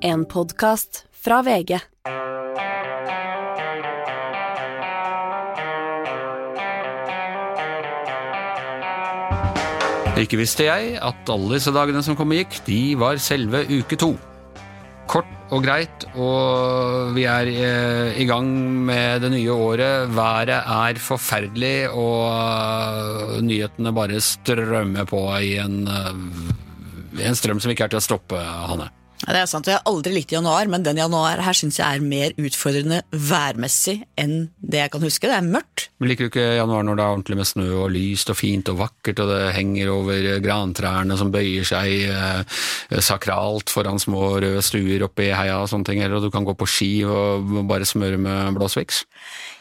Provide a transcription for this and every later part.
En podkast fra VG. Ikke visste jeg at alle disse dagene som kom og gikk, de var selve uke to. Kort og greit, og vi er eh, i gang med det nye året. Været er forferdelig, og eh, nyhetene bare strømmer på i en, eh, en strøm som ikke er til å stoppe, Hanne. Ja, det er sant, og Jeg har aldri likt januar, men den januar her syns jeg er mer utfordrende værmessig enn det jeg kan huske. Det er mørkt. Men Liker du ikke januar når det er ordentlig med snø og lyst og fint og vakkert, og det henger over grantrærne som bøyer seg eh, sakralt foran små røde stuer oppe i heia og sånne ting, eller du kan gå på ski og bare smøre med blåsviks?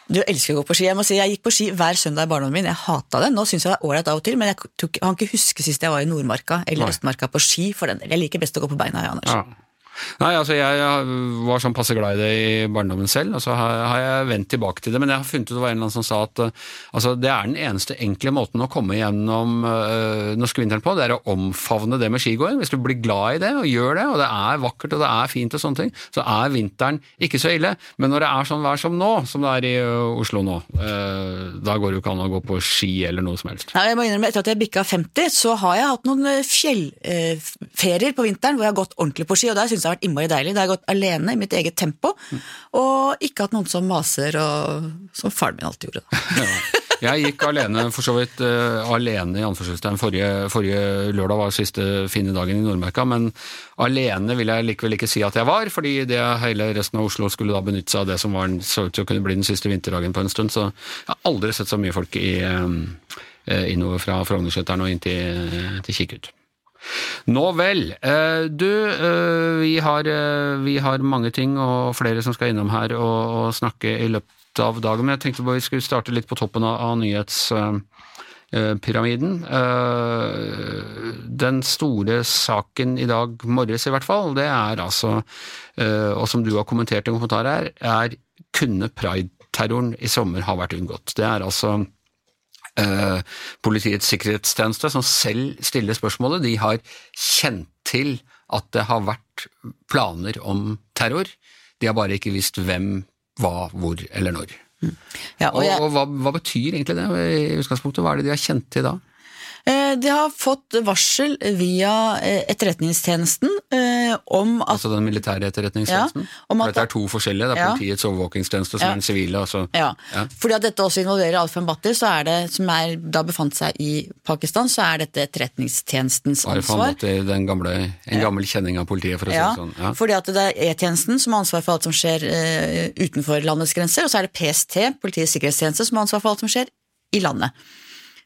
Du elsker å gå på ski. Jeg må si, jeg gikk på ski hver søndag i barndommen min. Jeg hata det. Nå syns jeg det er ålreit av og til, men jeg kan ikke huske sist jeg var i Nordmarka eller. Østmarka på ski for den del. Jeg liker best å gå på beina, Ja, Anders. Ja. Nei, altså jeg var sånn passe glad i det i barndommen selv, og så har jeg vendt tilbake til det. Men jeg har funnet ut det var en eller annen som sa at uh, altså, det er den eneste enkle måten å komme gjennom øh, norske vinteren på, det er å omfavne det med skigåing. Hvis du blir glad i det og gjør det, og det er vakkert og det er fint og sånne ting, så er vinteren ikke så ille. Men når det er sånn vær som nå, som det er i uh, Oslo nå, øh, da går det jo ikke an å gå på ski eller noe som helst. Nei, jeg må innrømme, Etter at jeg bikka 50, så har jeg hatt noen fjellferier fjellferier på vinteren hvor jeg har gått ordentlig på ski, og der syns jeg har vært innmari deilig. Det har gått alene i mitt eget tempo, og ikke hatt noen som maser, og som faren min alltid gjorde. da. Jeg gikk alene, for så vidt uh, alene i anførselstegn. Forrige, forrige lørdag var siste fine dagen i Nordmarka, men alene vil jeg likevel ikke si at jeg var, fordi det hele resten av Oslo skulle da benytte seg av det som var, så ut til å kunne bli den siste vinterdagen på en stund. Så jeg har aldri sett så mye folk i, uh, innover fra Frognerseteren og inn til, til Kikkut. Nå vel. eh, Du, eh, vi har, eh, vi har mange ting og flere som skal innom her og, og snakke i løpet av dagen, men jeg tenkte bare vi skulle starte litt på toppen av, av nyhetspyramiden. Den store saken i dag morges i hvert fall, det er altså, og som du har kommentert i en kommentar her, er kunne pride-terroren i sommer ha vært unngått. Det er altså eh, Politiets sikkerhetstjeneste som selv stiller spørsmålet. De har kjent til at det har vært planer om terror. De har bare ikke visst hvem, hva, hvor eller når. Ja, og Og, og hva, hva betyr egentlig det i utgangspunktet? Hva er det de har kjent til da? Eh, de har fått varsel via eh, Etterretningstjenesten eh, om at Altså den militære etterretningstjenesten? Ja, at- dette er to forskjellige. Det er Ja. politiets overvåkingstjeneste som Ja. er den sivile. Altså. Ja, Ja. fordi at dette også involverer Alf Mbatti, så det, som er, da befant seg i Pakistan, så er dette etterretningstjenestens ansvar. den gamle, en gammel kjenning av politiet, for å si Ja, det sånn. Ja. fordi at det er E-tjenesten som har ansvar for alt som skjer utenfor landets grenser, og så er det PST, Politiets sikkerhetstjeneste, som har ansvar for alt som skjer i landet.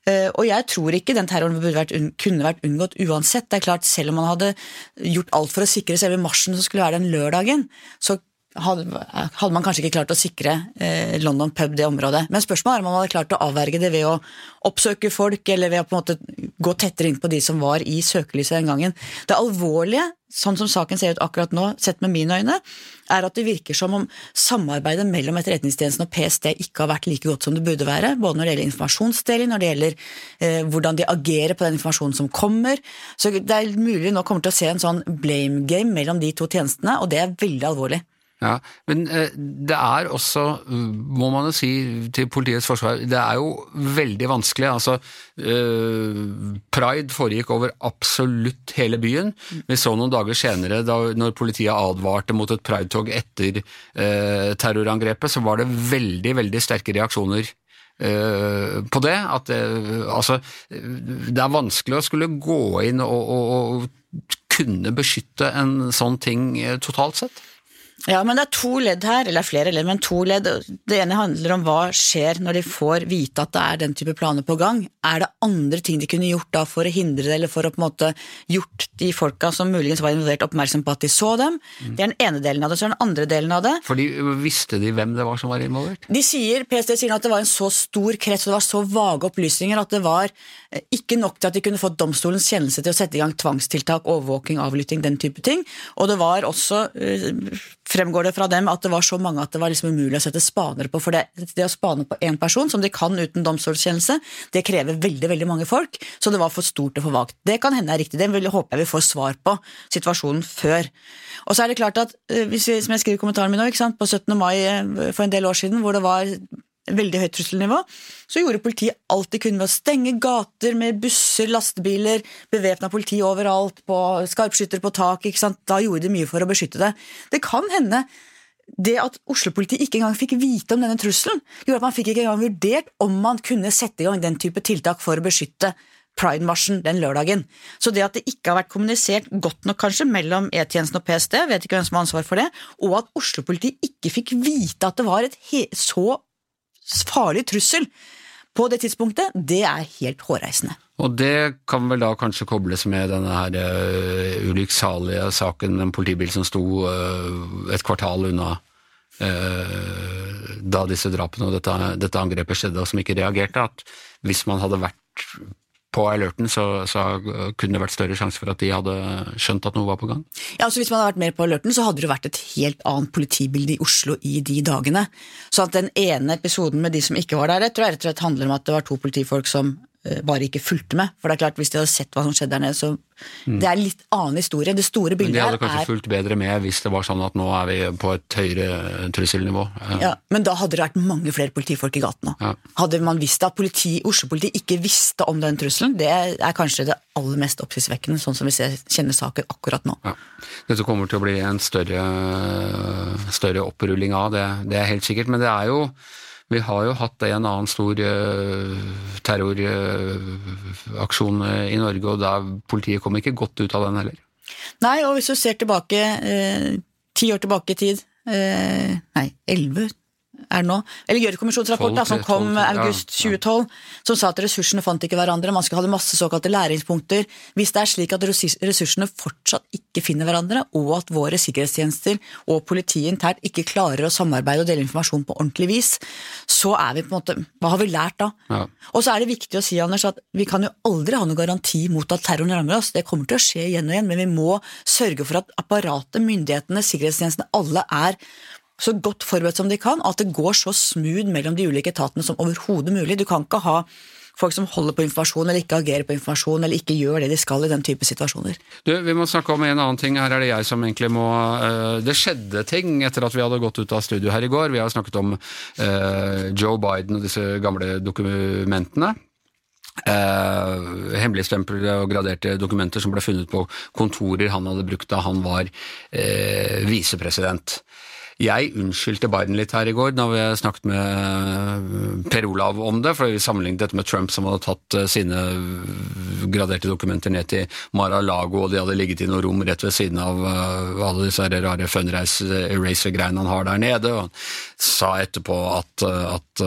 Eh, og jeg tror ikke den terroren vært, kunne vært unngått uansett. Det er klart, Selv om man hadde gjort alt for å sikre selve marsjen som skulle være den lørdagen, så hadde man kanskje ikke klart å sikre eh, London pub det området. Men spørsmålet er om man hadde klart å avverge det ved å oppsøke folk, eller ved å på en måte gå tettere inn på de som var i søkelyset den gangen. Det alvorlige, sånn som saken ser ut akkurat nå, sett med mine øyne, er at det virker som om samarbeidet mellom Etterretningstjenesten og PST ikke har vært like godt som det burde være, både når det gjelder informasjonsdeling, når det gjelder eh, hvordan de agerer på den informasjonen som kommer. Så det er mulig vi nå kommer til å se en sånn blame game mellom de to tjenestene, og det er veldig alvorlig. Ja, men eh, det er også, må man jo si til politiets forsvar, det er jo veldig vanskelig. Altså, eh, pride foregikk over absolutt hele byen. Vi så noen dager senere, da, når politiet advarte mot et pridetog etter eh, terrorangrepet, så var det veldig, veldig sterke reaksjoner på det. At det, altså, det er vanskelig å skulle gå inn og, og, og kunne beskytte en sånn ting totalt sett. Ja, men det er to ledd her, eller flere ledd, men to ledd. Det ene handler om hva skjer når de får vite at det er den type planer på gang. Er det andre ting de kunne gjort da for å hindre det, eller for å på en måte gjort de folka som muligens var involvert, oppmerksom på at de så dem? Det er den ene delen av det. Så er den andre delen av det For visste de hvem det var som var involvert? de sier, PST sier at det var en så stor krets og det var så vage opplysninger at det var eh, ikke nok til at de kunne fått domstolens kjennelse til å sette i gang tvangstiltak, overvåking, avlytting, den type ting. Og det var også eh, fremgår det fra dem at det var så mange at det var liksom umulig å sette spanere på. For det, det å spane på én person, som de kan uten domstolskjennelse, det krever veldig veldig mange folk, så det var for stort og for vagt. Det kan hende er riktig, det vil håper håpe jeg vil få svar på situasjonen før. Og så er det klart at, eh, vi, som jeg skriver i kommentaren min nå, på 17. mai eh, for en del år siden, hvor det var veldig høyt trusselnivå, så gjorde politiet alt de kunne ved å stenge gater med busser, lastebiler, bevæpna politi overalt, på skarpskyttere på tak. ikke sant? Da gjorde de mye for å beskytte det. Det kan hende det at Oslo-politiet ikke engang fikk vite om denne trusselen, gjorde at man fikk ikke engang vurdert om man kunne sette i gang den type tiltak for å beskytte Pride-marsjen den lørdagen. Så det at det ikke har vært kommunisert godt nok kanskje mellom E-tjenesten og PST, vet ikke hvem som har ansvar for det, og at Oslo-politiet ikke fikk vite at det var et så farlig trussel på det tidspunktet, det er helt hårreisende. Og det kan vel da kanskje kobles med denne her uh, ulykksalige saken med en politibil som sto uh, et kvartal unna uh, da disse drapene og dette, dette, angrepet skjedde, og som ikke reagerte. At hvis man hadde vært på alerten, så, så, kunne det vært større sjanse for at de hadde skjønt at noe var på gang? Ja, altså Hvis man hadde vært mer på alerten, så hadde det vært et helt annet politibilde i Oslo i de dagene. Så at den ene episoden med de som ikke var der, jeg tror jeg rett og slett handler om at det var to politifolk som bare ikke fulgte med. For det er klart, hvis de hadde sett hva som skjedde der nede, så mm. Det er en litt annen historie. Det store bildet her er Men de hadde kanskje fulgt bedre med hvis det var sånn at nå er vi på et høyere trusselnivå. Ja. ja, Men da hadde det vært mange flere politifolk i gaten nå. Ja. Hadde man visst at politi, Oslo-politiet ikke visste om den trusselen, det er kanskje det aller mest oppsiktsvekkende, sånn som vi ser, kjenner saken akkurat nå. Ja. Dette kommer til å bli en større, større opprulling av, det, det er helt sikkert. Men det er jo vi har jo hatt en annen stor uh, terroraksjon uh, i Norge, og da politiet kom ikke godt ut av den heller. Nei, og hvis du ser tilbake uh, ti år tilbake i tid Nei, elleve er nå, eller Gjørv-kommisjonens rapport da, som kom 12, august 2012, som sa at ressursene fant ikke hverandre, man skulle ha masse såkalte læringspunkter. Hvis det er slik at ressursene fortsatt ikke finner hverandre, og at våre sikkerhetstjenester og politiet internt ikke klarer å samarbeide og dele informasjon på ordentlig vis, så er vi på en måte Hva har vi lært da? Ja. Og så er det viktig å si, Anders, at vi kan jo aldri ha noen garanti mot at terroren rammer oss. Det kommer til å skje igjen og igjen, men vi må sørge for at apparatet, myndighetene, sikkerhetstjenestene, alle er så godt forberedt som de kan, at det går så smooth mellom de ulike etatene som overhodet mulig. Du kan ikke ha folk som holder på informasjon, eller ikke agerer på informasjon, eller ikke gjør det de skal i den type situasjoner. Du, Vi må snakke om en annen ting. Her er det jeg som egentlig må uh, Det skjedde ting etter at vi hadde gått ut av studio her i går. Vi har snakket om uh, Joe Biden og disse gamle dokumentene. Uh, hemmeligstemplede og graderte dokumenter som ble funnet på kontorer han hadde brukt da han var visepresident. Jeg unnskyldte Biden litt her i går da vi snakket med Per Olav om det, for vi sammenlignet dette med Trump som hadde tatt eh, sine graderte dokumenter ned til Mar-a-Lago, og de hadde ligget i noe rom rett ved siden av uh, alle disse rare fundraise eraser-greiene han har der nede, og sa etterpå at, eh, at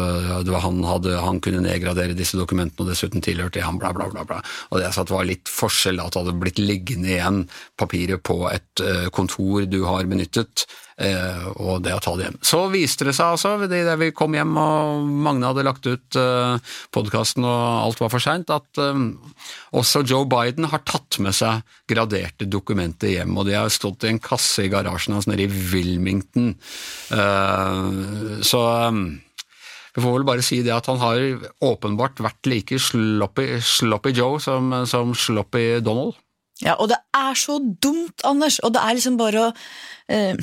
han, hadde, han, kunne nedgradere disse dokumentene, og dessuten tilhørte han, bla, bla, bla. bla. Og det jeg sa at var litt forskjell at det hadde blitt liggende igjen papiret på et kontor du har benyttet, Eh, og det å ta det hjem. Så viste det seg altså, da vi kom hjem og Magne hadde lagt ut eh, podkasten og alt var for seint, at um, også Joe Biden har tatt med seg graderte dokumenter hjem, og de har stått i en kasse i garasjen hans nede i Wilmington. Så vi får vel bare si det at han har åpenbart vært like sloppy, sloppy Joe som, som sloppy Donald. Ja, og det er så dumt, Anders, og det er liksom bare å eh,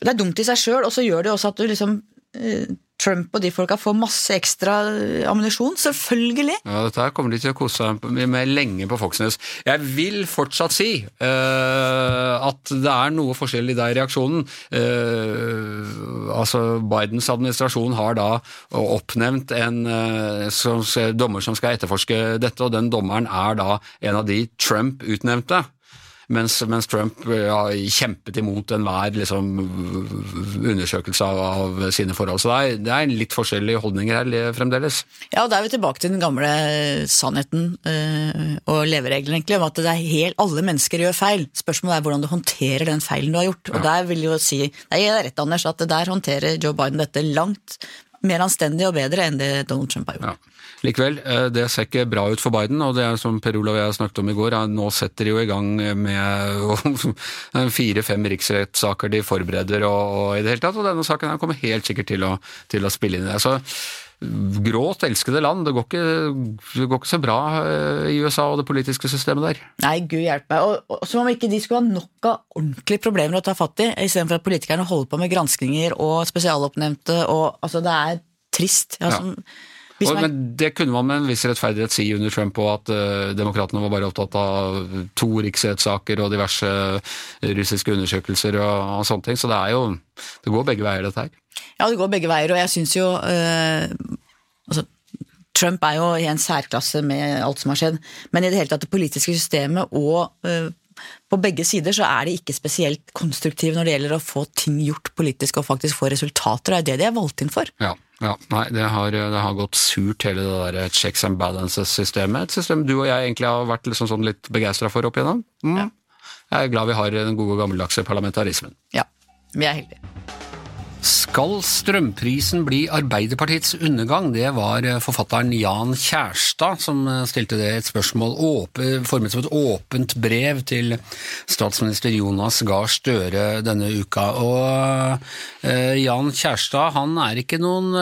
det er dumt i seg sjøl, og så gjør det også at du liksom eh, Trump og de folka får masse ekstra eh, ammunisjon. Selvfølgelig! Ja, Dette her kommer de til å kose seg med lenge på Foxnes. Jeg vil fortsatt si uh, at det er noe forskjell i deg reaksjonen. Uh, altså, Bidens administrasjon har da oppnevnt en uh, som, dommer som skal etterforske dette, og den dommeren er da en av de Trump utnevnte. Mens, mens Trump ja, kjempet imot enhver liksom, undersøkelse av, av, sine forhold. Så det er, det er litt forskjellige holdninger her fremdeles. Ja, og da er vi tilbake til den gamle sannheten øh, og leveregelen, egentlig, om at helt, alle mennesker gjør feil. Spørsmålet er hvordan du håndterer den feilen du har gjort. Og der vil jo si, det er rett, Anders, at der håndterer Joe Biden dette langt mer anstendig og bedre enn det Donald Trump har gjort. Ja. Likevel, eh, det ser ikke bra ut for Biden, og det er som Per Olav og jeg snakket om i går, nå setter de jo i gang med fire-fem riksrettssaker de forbereder og, og, i det hele tatt, og denne saken her kommer helt sikkert til å, til å spille inn i det. Så gråt elskede land. Det går, ikke, det går, ikke, så bra eh, i USA og det politiske systemet der. Nei, gud hjelpe meg. Og, og, som om ikke de skulle ha nok av ordentlige problemer å ta fatt i, istedenfor at politikerne holder på med granskninger og spesialoppnevnte og altså det er trist. Ja, som, og, men Det kunne man med en viss rettferdighet si under Trump òg, at uh, demokratene var bare opptatt av to riksrettssaker og diverse russiske undersøkelser og, og, sånne ting. Så det er jo Det går begge veier, dette her. Ja, det går begge veier, og jeg syns jo uh, altså, Trump er jo i en særklasse med alt som har skjedd, men i det hele tatt det politiske systemet og uh, på begge sider så er de ikke spesielt konstruktive når det gjelder å få ting gjort politisk og faktisk få resultater. Det er det de er valgt inn for. Ja, ja nei, det har, det har, gått surt hele det der checks and balances-systemet. Et system du og jeg egentlig har vært liksom sånn litt begeistra for opp igjennom. Mm. Ja. Jeg er glad vi har den gode gammeldagse parlamentarismen. Ja, vi er heldige. Skal strømprisen bli Arbeiderpartiets undergang? Det var eh, forfatteren Jan Kjærstad som eh, stilte det et spørsmål formet som et åpent brev til statsminister Jonas Gahr Støre denne uka. Og eh, Jan Kjærstad han er ikke noen,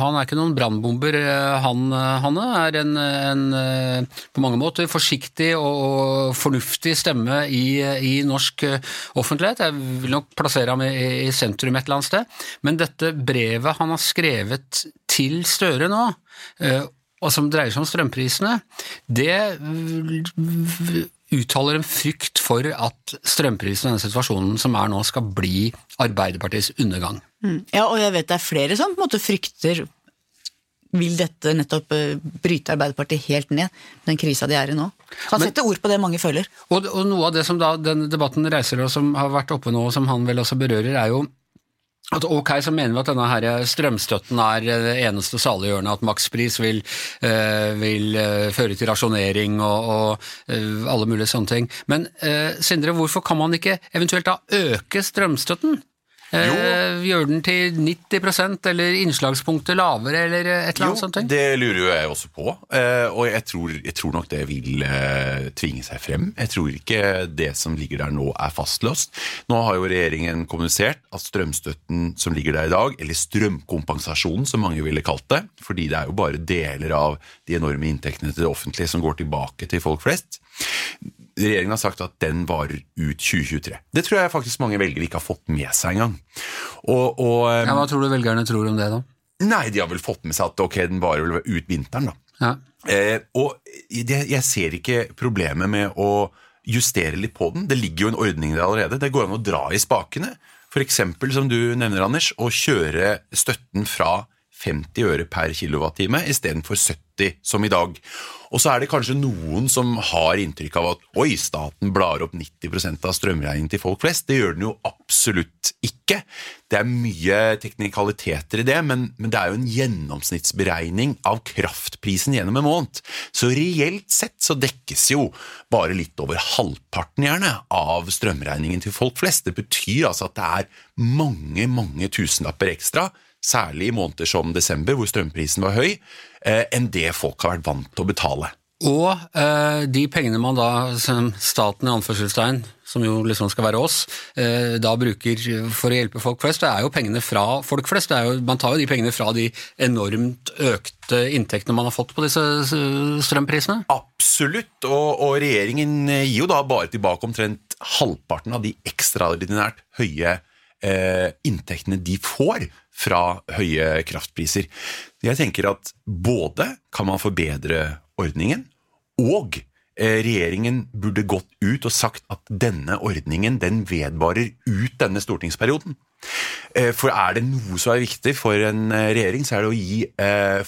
han noen brannbomber, han Hanne. Er en, en, på mange måter forsiktig og fornuftig stemme i, i norsk offentlighet. Jeg vil nok plassere ham i, i sentrum et eller annet sted. Men dette brevet han har skrevet til Støre nå, eh, og som dreier seg om strømprisene, det uttaler en frykt for at strømprisene i denne situasjonen som er nå, skal bli Arbeiderpartiets undergang. Mm. Ja, og jeg vet det er flere som på en måte frykter vil dette nettopp eh, bryte Arbeiderpartiet helt ned, den krisa de er i nå? Så han setter ord på det mange føler. Og, og, noe av det som da den debatten reiser, og som har vært oppe nå, og som han vel også berører, er jo at ok, så mener vi at denne her strømstøtten er det eneste saliggjørende, at makspris vil, øh, vil øh, føre til rasjonering og, og øh, alle mulige sånne ting. Men Sindre, hvorfor kan man ikke eventuelt da øke strømstøtten? Eh, gjør den til 90% eller innslagspunktet lavere, eller et eller annet jo, sånt? Det lurer jo jeg også på, eh, og jeg tror, jeg tror nok det vil eh, tvinge seg frem. Jeg tror ikke det som ligger der nå er fastlåst. Nå har jo regjeringen kommunisert at strømstøtten som ligger der i dag, eller strømkompensasjonen som mange ville kalt det, fordi det er jo bare deler av de enorme inntektene til det offentlige som går tilbake til folk flest, regjeringen har sagt at den varer ut 2023. Det tror jeg faktisk mange velgere ikke har fått med seg engang. Og, og, ja, hva tror du velgerne tror om det, da? Nei, De har vel fått med seg at ok, den varer vel ut vinteren, da. Ja. Eh, og det, jeg ser ikke problemet med å justere litt på den. Det ligger jo en ordning der allerede. Det går an å dra i spakene. F.eks. som du nevner, Anders, å kjøre støtten fra 50 øre per kilowattime istedenfor 70 som i dag. Og så er det kanskje noen som har inntrykk av at oi, staten blar opp 90% av strømregningen til folk flest. Det gjør den jo absolutt ikke. Det er mye teknikaliteter i det, men, men det er jo en gjennomsnittsberegning av kraftprisen gjennom en måned. Så reelt sett så dekkes jo bare litt over halvparten gjerne av strømregningen til folk flest. Det betyr altså at det er mange, mange tusenlapper ekstra særlig i måneder som desember, hvor strømprisen var høy, eh, enn det folk har vært vant til å betale. Og eh, de pengene man da, som staten i anførselstegn, som jo liksom skal være oss, eh, da bruker for å hjelpe folk flest, det er jo pengene fra folk flest. Jo, man tar jo de pengene fra de enormt økte inntektene man har fått på disse strømprisene. Absolutt, og, og regjeringen gir jo da bare tilbake omtrent halvparten av de ekstraordinært høye eh, inntektene de får fra høye kraftpriser. Jeg tenker at både kan man forbedre ordningen, og eh, regjeringen burde gått ut og sagt at denne ordningen den vedvarer ut denne stortingsperioden. Eh, for er det noe som er viktig for en eh, regjering, så er det å gi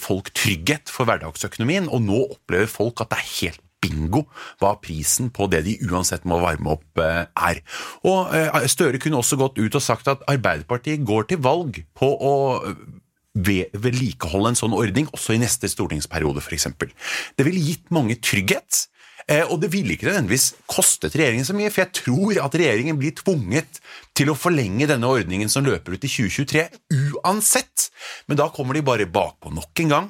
folk trygghet for hverdagsøkonomien. Og nå opplever folk at det er helt bingo hva prisen på det de uansett må varme opp, er. Og Støre kunne også gått ut og sagt at Arbeiderpartiet går til valg på å vedlikeholde en sånn ordning også i neste stortingsperiode, f.eks. Det ville gitt mange trygghet. Eh, og det ville ikke nødvendigvis kostet regjeringen så mye, for jeg tror at regjeringen blir tvunget til å forlenge denne ordningen som løper ut i 2023 uansett. Men da kommer de bare bakpå nok en gang.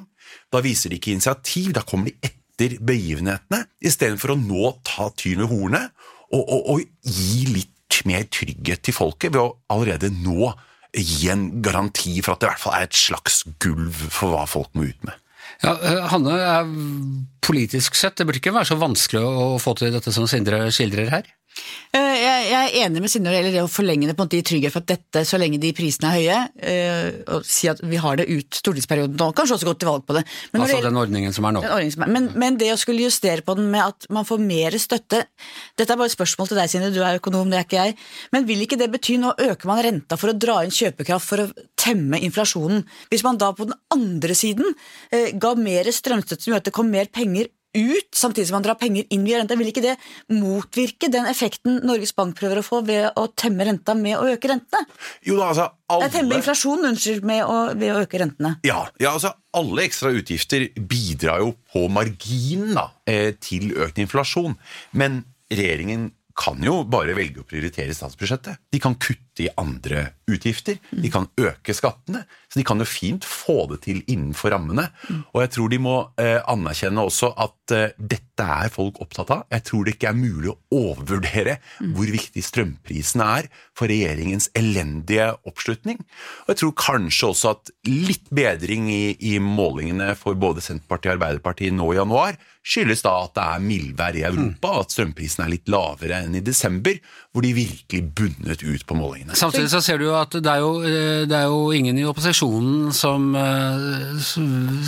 Da viser de ikke initiativ, da kommer de etter begivenhetene, istedenfor å nå ta tyren ved hornet og, og, og, gi litt mer trygghet til folket ved å allerede nå gi en garanti for at det i hvert fall er et slags gulv for hva folk må ut med. Ja, eh, Hanne, politisk sett, det burde ikke være så vanskelig å få til dette som Sindre skildrer her? Eh, jeg er enig med Sinne eller det å forlenge det på en måte i trygghet for at dette, så lenge de prisene er høye, eh, og si at vi har det ut stortingsperioden nå, kanskje også gått til valg på det. Men altså det, den ordningen som er nå? Som er. Men, men, det å skulle justere på den med at man får mer støtte Dette er bare et spørsmål til deg, Sinne, du er økonom, det er ikke jeg. Men vil ikke det bety nå øker man renta for å dra inn kjøpekraft for å temme inflasjonen? Hvis man da på den andre siden eh, ga mer strømstøtte som gjør at det kom mer penger ut, samtidig som man drar penger inn via renta. Vil ikke det motvirke den effekten Norges Bank prøver å få ved å temme renta med å øke rentene? Jo da, altså alle... Temme inflasjonen, unnskyld, med å, ved å øke rentene. Ja, ja, altså alle ekstra utgifter bidrar jo på marginen da, eh, til økt inflasjon. Men regjeringen kan jo bare velge å prioritere statsbudsjettet. De kan kutte i andre utgifter. De kan øke skattene. Så de kan jo fint få det til innenfor rammene. Og jeg tror de må eh, anerkjenne også at eh, dette er folk opptatt av. Jeg tror det ikke er mulig å overvurdere hvor viktig strømprisene er for regjeringens elendige oppslutning. Og jeg tror kanskje også at litt bedring i, i målingene for både Senterpartiet og Arbeiderpartiet nå i januar skyldes da at det er mildvær i Europa, og at strømprisene er litt lavere enn i desember, hvor de virkelig bunnet ut på målingene. Samtidig så ser du jo at det er jo, eh, det er jo ingen i opposisjonen som, eh,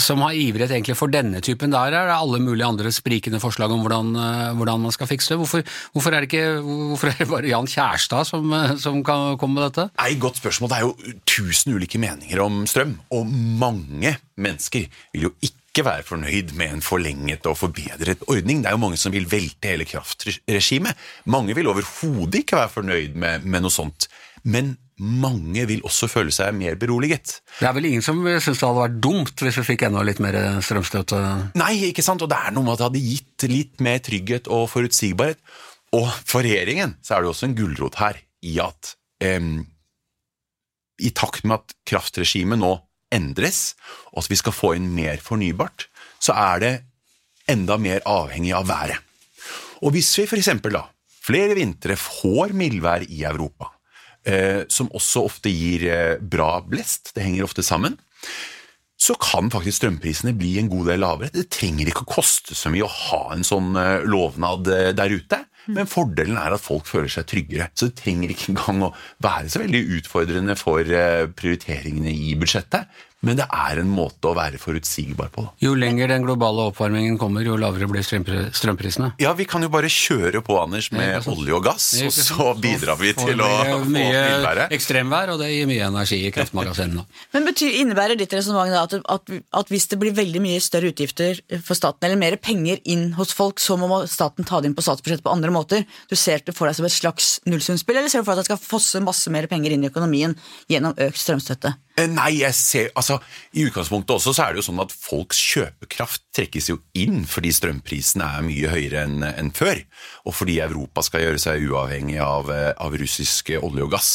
som har ivret egentlig for denne typen. Der er det alle mulige andre sprikende forslag om hvordan, eh, hvordan man skal fikse det. Hvorfor, hvorfor, er det ikke, hvorfor er det bare Jan Kjærstad som, som kan komme med dette? Nei, Godt spørsmål. Det er jo tusen ulike meninger om strøm, og mange mennesker vil jo ikke ikke være fornøyd med en forlenget og forbedret ordning. Det er jo mange som vil velte hele kraftregimet. Mange vil overhodet ikke være fornøyd med, med, noe sånt. Men mange vil også føle seg mer beroliget. Det er vel ingen som syns det hadde vært dumt hvis vi fikk enda litt mer strømstøtte? Nei, ikke sant. Og det er noe med at det hadde gitt litt mer trygghet og forutsigbarhet. Og for regjeringen så er det også en gulrot her i at eh, i takt med at kraftregimet nå endres, og at vi skal få inn mer fornybart, så er det enda mer avhengig av været. Og hvis vi f.eks. da flere vintre får mildvær i Europa, eh, som også ofte gir eh, bra blest, det henger ofte sammen, så kan faktisk strømprisene bli en god del lavere. Det trenger ikke å koste så mye å ha en sånn eh, lovnad eh, der ute. Men fordelen er at folk føler seg tryggere. Så det trenger ikke engang å være så veldig utfordrende for eh, prioriteringene i budsjettet. Men det er en måte å være forutsigbar på. Jo lenger den globale oppvarmingen kommer, jo lavere blir strømprisene. Ja, vi kan jo bare kjøre på, Anders, med olje og gass, og så bidrar vi til å få mye ekstremvær, og det gir mye energi i kraftmagasinene. Men betyr, innebærer ditt resonnement at, at, at, hvis det blir veldig mye større utgifter for staten, eller mer penger inn hos folk, så må staten ta det inn på statsbudsjettet på andre måter? Du ser det for deg som et slags nullsumspill, eller ser du for deg at det skal fosse masse mer penger inn i økonomien gjennom økt strømstøtte? Eh, nei, jeg ser, altså I utgangspunktet også så er det jo sånn at folks kjøpekraft trekkes jo inn fordi strømprisene er mye høyere enn en før, og fordi Europa skal gjøre seg uavhengig av, eh, av russisk olje og gass.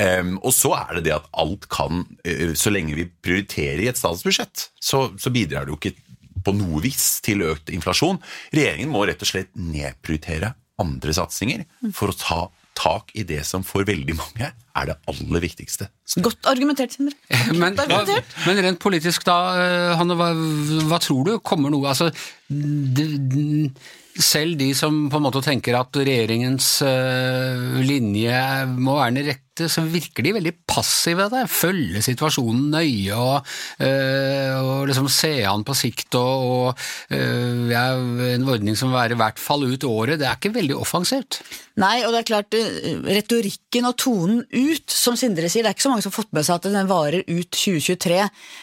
Um, og så er det det at alt kan, uh, så lenge vi prioriterer i et statsbudsjett, så, så bidrar det jo ikke på noe vis til økt inflasjon. Regjeringen må rett og slett nedprioritere andre satsinger for å ta tak i det som for veldig mange er det aller viktigste. Godt argumentert, Sindre. Men, men, rent politisk, da, eh, Hanne, hva, hva tror du? Kommer noe altså, Selv de som på en måte tenker at regjeringens uh, linje må være en rette direkte så virker de veldig passive der. Følge situasjonen nøye og, øh, og liksom se an på sikt og, og øh, ja, en ordning som vil være i hvert fall ut året. Det er ikke veldig offensivt. Nei, og det er klart, eh, retorikken og tonen ut, som Sindre sier, det er ikke så mange som har fått med seg at den varer ut 2023.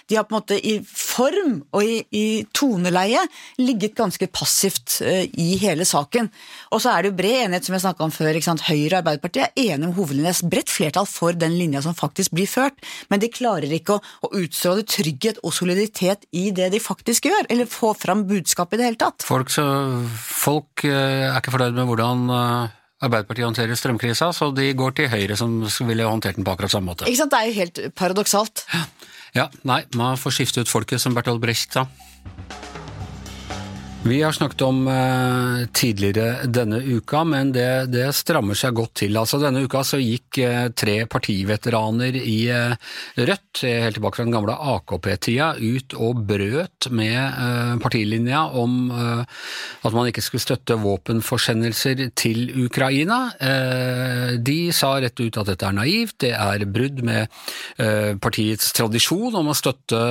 De har på en måte i form og i, i toneleie ligget ganske passivt i hele saken. Og så er det jo bred enighet, som jeg snakka om før. Høyre og Arbeiderpartiet er enige om hovedlinja. Bredt flertall for den linja som faktisk blir ført, men de klarer ikke å, å utstråle trygghet og soliditet i det de faktisk gjør, eller få fram budskapet i det hele tatt. Folk, så, folk eh, er ikke fornøyd med hvordan eh, Arbeiderpartiet håndterer strømkrisa, så de går til Høyre, som ville håndtert den på akkurat samme måte. Ikke sant, Det er jo helt paradoksalt. Ja. Ja, nei, man får skifte ut folket, som Bertolt Brecht sa. Vi har snakket om uh, tidligere denne uka, men det, det, strammer seg godt til. Altså Denne uka så gikk uh, tre partiveteraner i uh, Rødt, helt tilbake fra den gamle AKP-tida, ut og brøt med partilinja om at man ikke skulle støtte våpenforsendelser til Ukraina. de sa rett ut at dette er naivt, det er brudd med partiets tradisjon om å støtte,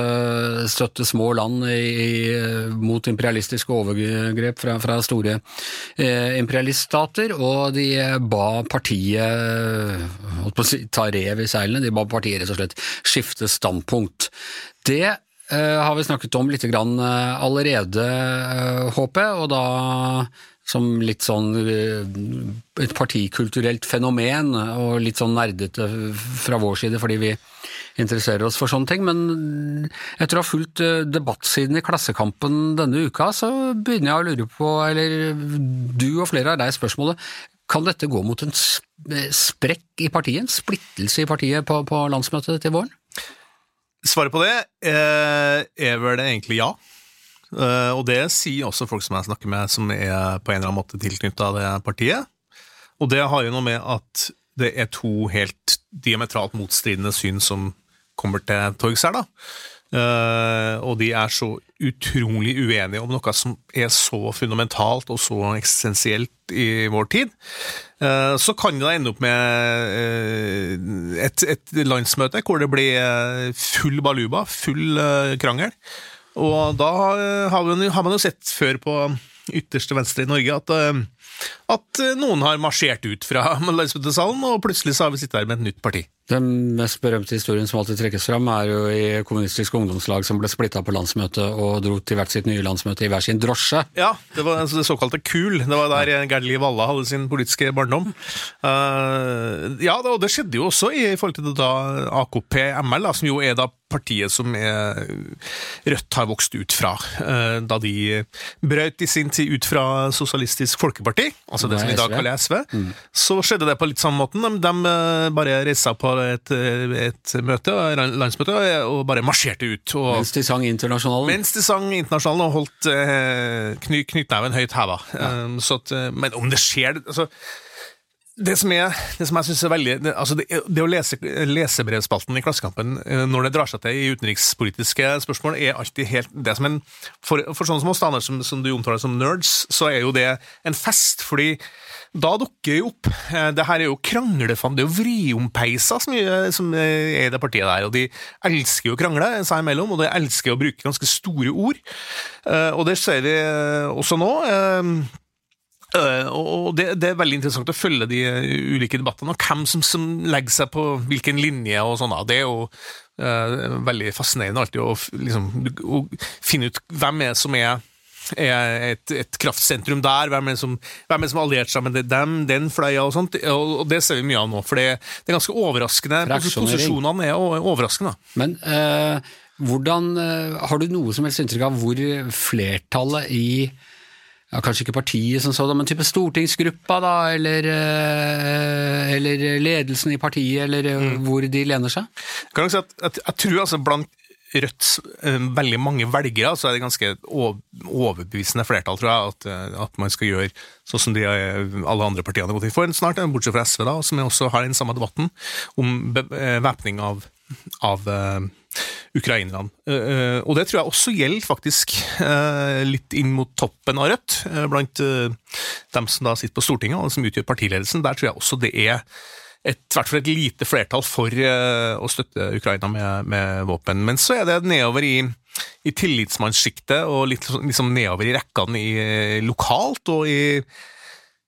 støtte små land i, mot imperialistiske overgrep overgrep fra, fra store eh, imperialiststater, og de ba partiet holdt på å si, ta rev i seilene, de ba partiet rett og slett skifte standpunkt. Det eh, har vi snakket om litt eh, allerede, eh, håper jeg, og da som litt sånn eh, et partikulturelt fenomen, og litt sånn nerdete fra vår side fordi vi interesserer oss for sånne ting. Men etter å ha fulgt eh, debattsiden i Klassekampen denne uka, så begynner jeg å lure på, eller du og flere har reist spørsmålet, kan dette gå mot en sprekk i partiet, en splittelse i partiet på, på landsmøtet til våren? Svaret på det eh, er vel egentlig ja. Uh, og det sier også folk som jeg snakker med, som er på en eller annen måte tilknytta det partiet. Og det har jo noe med at det er to helt diametralt motstridende syn som kommer til torgs her, da. Uh, og de er så utrolig uenige om noe som er så fundamentalt og så eksistensielt i vår tid. Uh, så kan det ende opp med et, et, landsmøte hvor det blir full baluba, full krangel. Og da har man, har man jo sett før på ytterste venstre i Norge at at noen har marsjert ut fra landsmøtesalen, og plutselig så har vi sittet her med et nytt parti. Den mest berømte historien som alltid trekkes fram, er jo i kommunistisk ungdomslag som ble splitta på landsmøtet og dro til hvert sitt nye landsmøte i hver sin drosje. Ja, det var altså det såkalte KUL. Det var der Gerd Liv Valla hadde sin politiske barndom. Uh, ja, og det skjedde jo også i forhold til da AKP-ML, som jo er da partiet som Rødt har vokst ut fra, uh, da de brøt i sin tid ut fra Sosialistisk Folkeparti, altså det som i dag kaller SV. Mm. Så skjedde det på litt samme måten. De, de eh, bare reiste på et, et møte, landsmøte, og bare marsjerte ut. Og, mens de sang Internasjonalen? Mens de sang Internasjonalen og holdt eh, kny, knyttneven høyt heva. Ja. Så at, eh, men om det skjer altså, det som, jeg, det som jeg synes er veldig Det, altså det, det å lese lesebrevspalten i Klassekampen eh, når det drar seg til i utenrikspolitiske spørsmål, er alltid helt det som en For, for sånne som oss, som, som, du omtaler som nerds, så er jo det en fest. fordi da dukker jo opp eh, Det her er jo kranglefan, det er jo vriompeiser som, som er i det partiet der. Og de elsker jo å krangle seg imellom, og de elsker å bruke ganske store ord. Eh, og det ser vi også nå. Uh, og det, det, er veldig interessant å følge de ulike debattene, og hvem som, som legger seg på hvilken linje og sånn. Det er jo uh, veldig fascinerende alltid å, liksom, å, finne ut hvem er som er, er et, et, kraftsentrum der, hvem er som, hvem er som har alliert seg med dem, den fløya og sånt. Og, og, det ser vi mye av nå, for det, det er ganske overraskende. Posisjonene er overraskende. Men uh, hvordan Har du noe som helst inntrykk av hvor flertallet i ja, Kanskje ikke partiet som sådan, men type stortingsgruppa, da, eller, eh, eller ledelsen i partiet, eller eh, mm. hvor de lener seg? Kan jeg, si at, at, jeg tror altså blant Rødts uh, veldig mange velgere, så er det ganske overbevisende flertall, tror jeg, at, at man skal gjøre sånn som de, alle andre partiene har gått inn for snart, bortsett fra SV, da, som også har den samme debatten om væpning av, av uh, ukrainerne. Uh, og det tror jeg også gjelder faktisk litt inn mot toppen av Rødt, blant dem som da sitter på Stortinget og som utgjør partiledelsen. Der tror jeg også det er et, hvert fall et lite flertall for å støtte Ukraina med, med, våpen. Men så er det nedover i, i tillitsmannssjiktet og litt liksom nedover i rekkene lokalt og i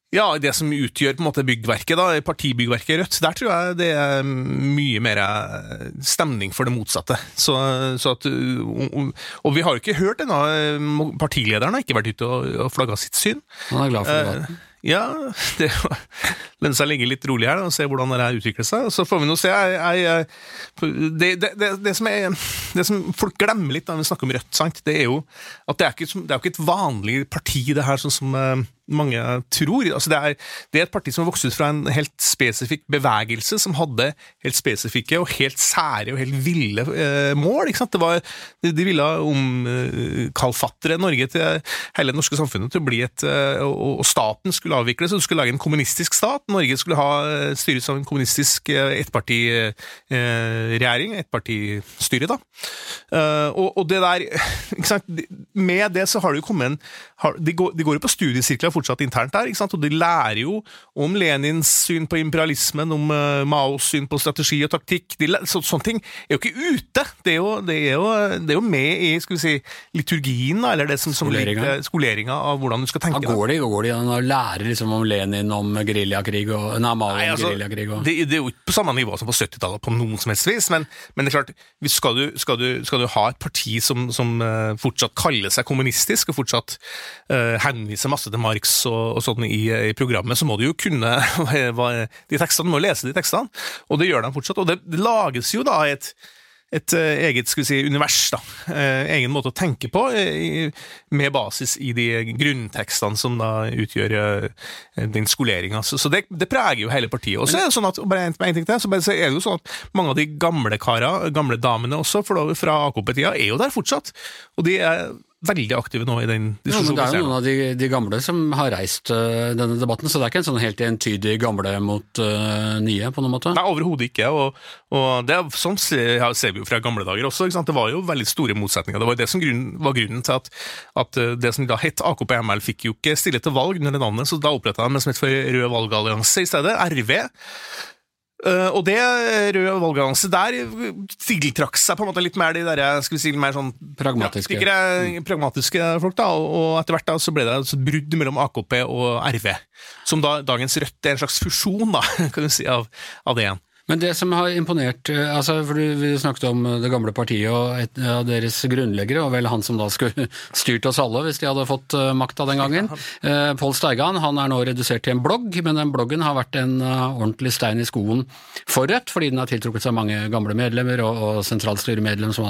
ja, det som utgjør på en måte byggverket, da, partibyggverket Rødt, der tror jeg det er mye mer eh, stemning for det motsatte. Så, så at, og, og, vi har jo ikke hørt ennå. Partilederen har ikke vært ute og, og flagga sitt syn. Han er glad for det. Eh, ja, det lønner seg å ligge litt rolig her og se hvordan det her utvikler seg. Så får vi nå se. Jeg, jeg, det, det, det, som er, det, som folk glemmer litt når vi snakker om Rødt, sant? det er jo at det er ikke, det er ikke et vanlig parti, det her, sånn som eh, mange tror. Altså det, er, det, er, et parti som har vokst ut fra en helt spesifikk bevegelse, som hadde helt spesifikke og helt sære og helt ville eh, mål. Var, de, ville omkalfatre eh, Norge til hele det norske samfunnet til å bli et eh, og, og, staten skulle avvikles, og du skulle lage en kommunistisk stat. Norge skulle ha eh, styres av en kommunistisk eh, ettpartiregjering, ettpartistyre, da. Og, og, det der Med det så har det jo kommet en de går, de går, jo på studiesirkler fortsatt internt der, ikke sant? og de lærer jo om Lenins syn på imperialismen, om uh, Maos syn på strategi og taktikk. De, så, sånne ting er jo ikke ute! Det er jo, det er jo, det er jo med i skal vi si, liturgien, eller det som, som skoleringa. skoleringa av hvordan du skal tenke. Ja, går det går det og lærer lære liksom, om Lenin, om geriljakrig og nei, Mao nei, altså, geriljakrig? Og... Det, det, er jo ikke på samme nivå som på 70-tallet på noen som helst vis, men, men, det er klart, skal du, skal, du, skal du, ha et parti som, som uh, fortsatt kaller seg kommunistisk, og fortsatt uh, henviser masse til Marx og, og sånn i, i, programmet, så må du jo kunne de tekstene, du må lese de tekstene, og det gjør de fortsatt. Og det, det lages jo da et et uh, eget skal vi si, univers, da. Uh, egen måte å tenke på, uh, med basis i de grunntekstene som da utgjør den skoleringa. Så, det, det, preger jo hele partiet. Og så det sånn at bare en, ting til, så, så, er det jo sånn at mange av de gamle kara, gamle damene også, fra AKP-tida, er jo der fortsatt. Og de er veldig aktive nå i den diskusjonen. Ja, det er jo noen av de, de, gamle som har reist uh, denne debatten, så det er ikke en sånn helt entydig gamle mot uh, nye, på noen måte? Nei, overhodet ikke. Og, og det sånn ser, ser, vi jo fra gamle dager også. Det var jo veldig store motsetninger. Det var det som grunn, var grunnen til at, at uh, det som da het AKP-ML, fikk jo ikke stille til valg under det navnet, så da oppretta de det som het for Rød valgallianse i stedet, RV. Uh, og det røde valgallianse der tiltrakk seg på en måte litt mer de der, skal vi si, mer sånn pragmatiske, pragmatiske folk. da, og etter hvert da så ble det et brudd mellom AKP og RV, som da dagens Rødt er en slags fusjon da, kan du si, av, av det igjen. Men det som har imponert eh, altså for Vi snakket om det gamle partiet og et av deres grunnleggere, og vel han som da skulle styrt oss alle hvis de hadde fått eh, makta den gangen. Eh, Pål Steigan han er nå redusert til en blogg, men den bloggen har vært en ordentlig stein i skoen for Rødt, fordi den har tiltrukket seg mange gamle medlemmer og, og sentralstyremedlem som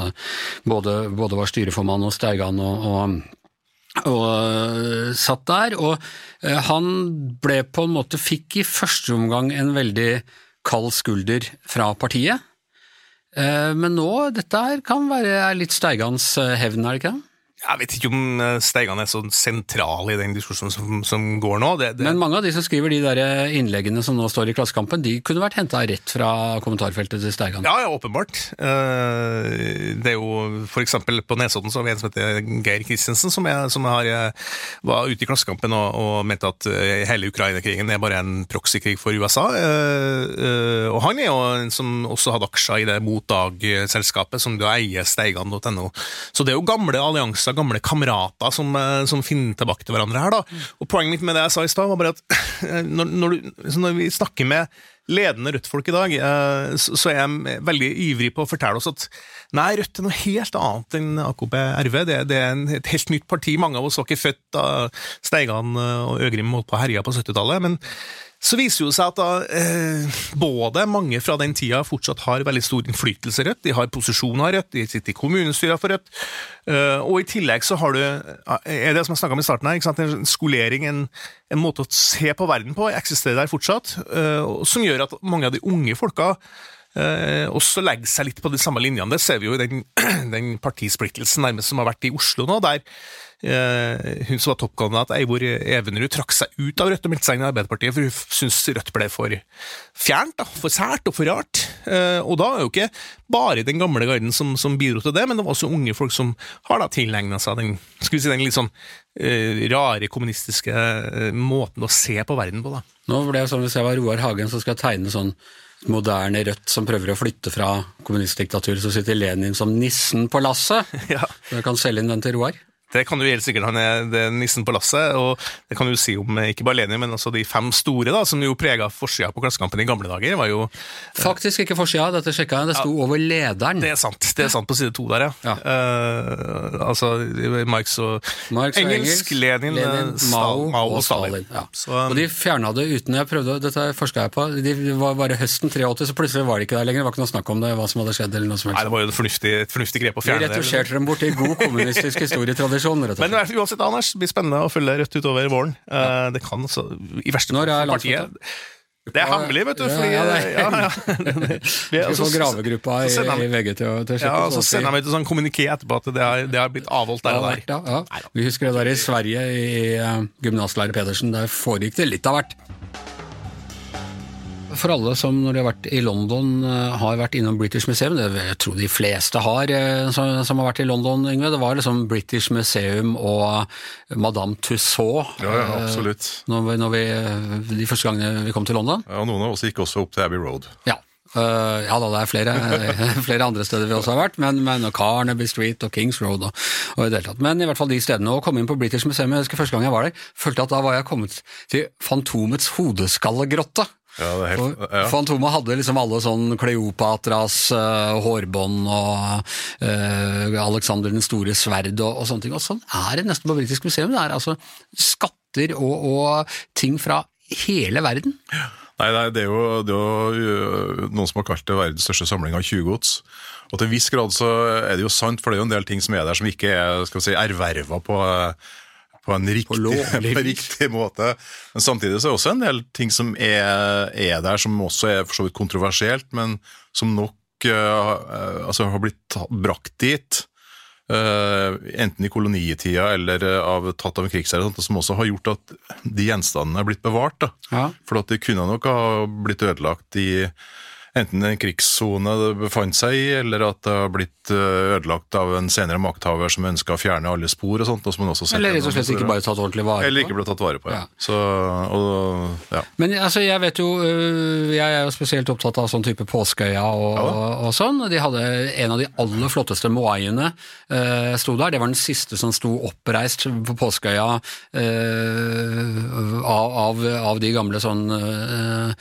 både, både, var styreformann hos Steigan og, og og satt der, og han ble på en måte Fikk i første omgang en veldig kald skulder fra partiet. Eh, men nå, dette her kan være litt Steigans eh, hevn, er det ikke det? Jeg vet ikke om eh, Steigan er så sentral i den diskusjonen som, som går nå. Det, det... Men mange av de som skriver de der innleggene som nå står i Klassekampen, de kunne vært henta rett fra kommentarfeltet til Steigan? Ja, ja, åpenbart. Eh, det er jo eksempel på Nesodden så har vi en som heter Geir Kristiansen, som, som har, eh, var ute i Klassekampen og, og mente at hele Ukraina-krigen er bare en proxykrig for USA. Og han er jo en som også hadde aksjer i det Motdag-selskapet, som da eier steigan.no. Så det er jo gamle allianser masse gamle kamerater som, eh, som, finner tilbake til hverandre her. da. Og Poenget mitt med det jeg sa i stad, var bare at når, når, du, når vi snakker med ledende Rødt-folk i dag, eh, så er jeg veldig ivrig på å fortelle oss at nei, Rødt er noe helt annet enn AKP RV. Det, det er et helt nytt parti. Mange av oss var ikke født da Steigan og Øgrim holdt på å herje på 70-tallet. men så viser det seg at da, eh, både mange fra den tida fortsatt har veldig stor innflytelse i Rødt, de har posisjoner i Rødt, de sitter i kommunestyret for Rødt, eh, og i tillegg så har du er det som jeg snakka om i starten her, en skolering, en, en, måte å se på verden på, eksisterer der fortsatt, eh, som gjør at mange av de unge folka eh, også legger seg litt på de samme linjene. Det ser vi jo i den, den partisplittelsen nærmest som har vært i Oslo nå, der Eh, hun som var toppkandidat, Eivor Evenerud, trakk seg ut av Rødt og meldte seg inn i Arbeiderpartiet, for hun syntes Rødt ble for fjernt, da, for sært og for rart. Eh, og da er jo ikke bare den gamle garden som, som bidro til det, men det var også unge folk som har da tilegna seg den, skal vi si, den litt sånn uh, rare kommunistiske måten å se på verden på. da. Nå ble jeg sånn, Hvis jeg var Roar Hagen, så skal jeg tegne sånn moderne Rødt som prøver å flytte fra kommunistdiktaturet, så sitter Lenin som nissen på lasset. Ja. Jeg kan selge inn den til Roar. Det kan du helt sikkert, han er, det nissen på lasset. Og det kan du si om ikke bare Lenin, men også de fem store, da, som jo prega forsida på Klassekampen i gamle dager. var jo... Faktisk ikke forsida, dette sjekka jeg. Det sto ja, over lederen. Det er sant. Det er sant på side to der, ja. ja. Uh, altså Marx og, Marx og engelsk, Lenin, Lenin eh, Mao, Mao, og Stalin. Ja. Så, um, og de fjerna det uten jeg prøvde, Dette forska jeg på. De var bare høsten 83, så plutselig var det ikke der lenger. Det var ikke noe snakk om det, hva som hadde skjedd. eller noe som helst. Nei, det var jo et fornuftig, et fornuftig grep å fjerne det. De retusjerte dem bort i god kommunistisk historietradisjon tradisjon, rett og Men slett. uansett, Anders, det blir spennende å følge Rødt utover våren. Eh, Det kan så, i verste Når er fall partiet- Det er hemmelig, vet du. Ja, Fordi, ja, ja, ja. Vi skal får gravegruppa i, i VG til å, til å sjekke Ja, og så sender de ut en sånn kommuniké etterpå at det har, det har blitt avholdt der og der. ja, ja. Vi husker det der i Sverige, i uh, gymnaslærer Pedersen. Der foregikk det litt av hvert. For alle som når de har vært i London eh, har vært innom British Museum, det jeg tror de fleste har eh, som, som har vært i London, Yngve, det var liksom British Museum og Madame Tussauds Ja, ja, absolutt. når vi, når vi, de første gangene vi kom til London. Ja, Noen av oss gikk også opp til Abbey Road. Ja. Uh, ja da, det er flere, flere andre steder vi også har vært, men, men og Carnaby Street og Kings Road og, og i det hele tatt. Men i hvert fall de stedene. Å komme inn på British Museum, jeg husker første gang jeg var der, følte at da var jeg kommet til Fantomets hodeskallegrotte. Ja, helt, ja. Fantomet hadde liksom alle sånn Kleopatras uh, hårbånd og uh, Alexander den store sverd og, og sånne ting. Og sånn er det nesten på Britisk museum. Det er altså skatter og, og ting fra hele verden. Nei, nei, det er jo, det er jo øh, noen som har kalt det verdens største samling av tjuvgods. Og til en viss grad så er det jo sant, for det er jo en del ting som er der som ikke er skal vi si, erverva på, på en riktig, på på riktig måte. Men samtidig så er det også en del ting som er, er der, som også er for så vidt kontroversielt, men som nok øh, altså har blitt brakt dit. Uh, enten i kolonitida eller av, tatt av en krigsherre, som også har gjort at de gjenstandene er blitt bevart. Ja. For at det kunne nok ha blitt ødelagt i enten en krigssone det befant seg i, eller at det har blitt eh, ødelagt av en senere makthaver som ønska å fjerne alle spor og sånt. Og som man også Eller rett og slett ikke bare tatt ordentlig vare Eller ikke ble tatt vare på, ja. Ja. Så, og, ja. Men altså, jeg vet jo øh, Jeg er jo spesielt opptatt av sånn type påskeøya og, og, og sånn. De hadde en av de aller flotteste moaiene uh, sto der. Det var den siste som sto oppreist på påskeøya uh, av, av, av de gamle sånn uh,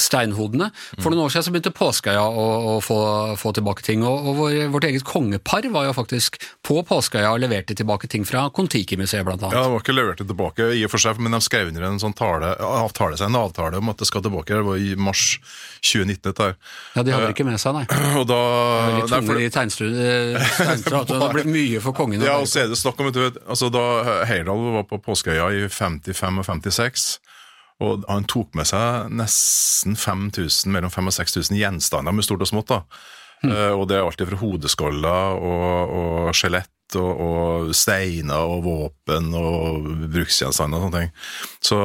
steinhodene. For noen år siden så begynte påskeøya å, å få, få tilbake ting. Og, og vår, vårt eget kongepar var jo faktisk på påskeøya og leverte tilbake ting fra Kon-Tiki-museet, blant ja, det De var ikke levert tilbake, i og for seg, men de skrev under en sånn tale, avtale, seg en avtale om at det skal tilbake. Det var i mars 2019. dette her. Ja, De hadde det ikke med seg, nei. Og da Litt derfor- for... i tegnstudiet. Det ble mye for kongen. Ja, og så er det snakk om, du, vet, altså da Heyerdahl var på Påskeøya i 55 og 56, og han tok med seg nesten 5000, mellom 5000 og 6000 gjenstander med stort og smått. da. Eh, og det er alltid fra hodeskaller og, skjelett og, og steiner og våpen og bruksgjenstander og sånne ting. Så,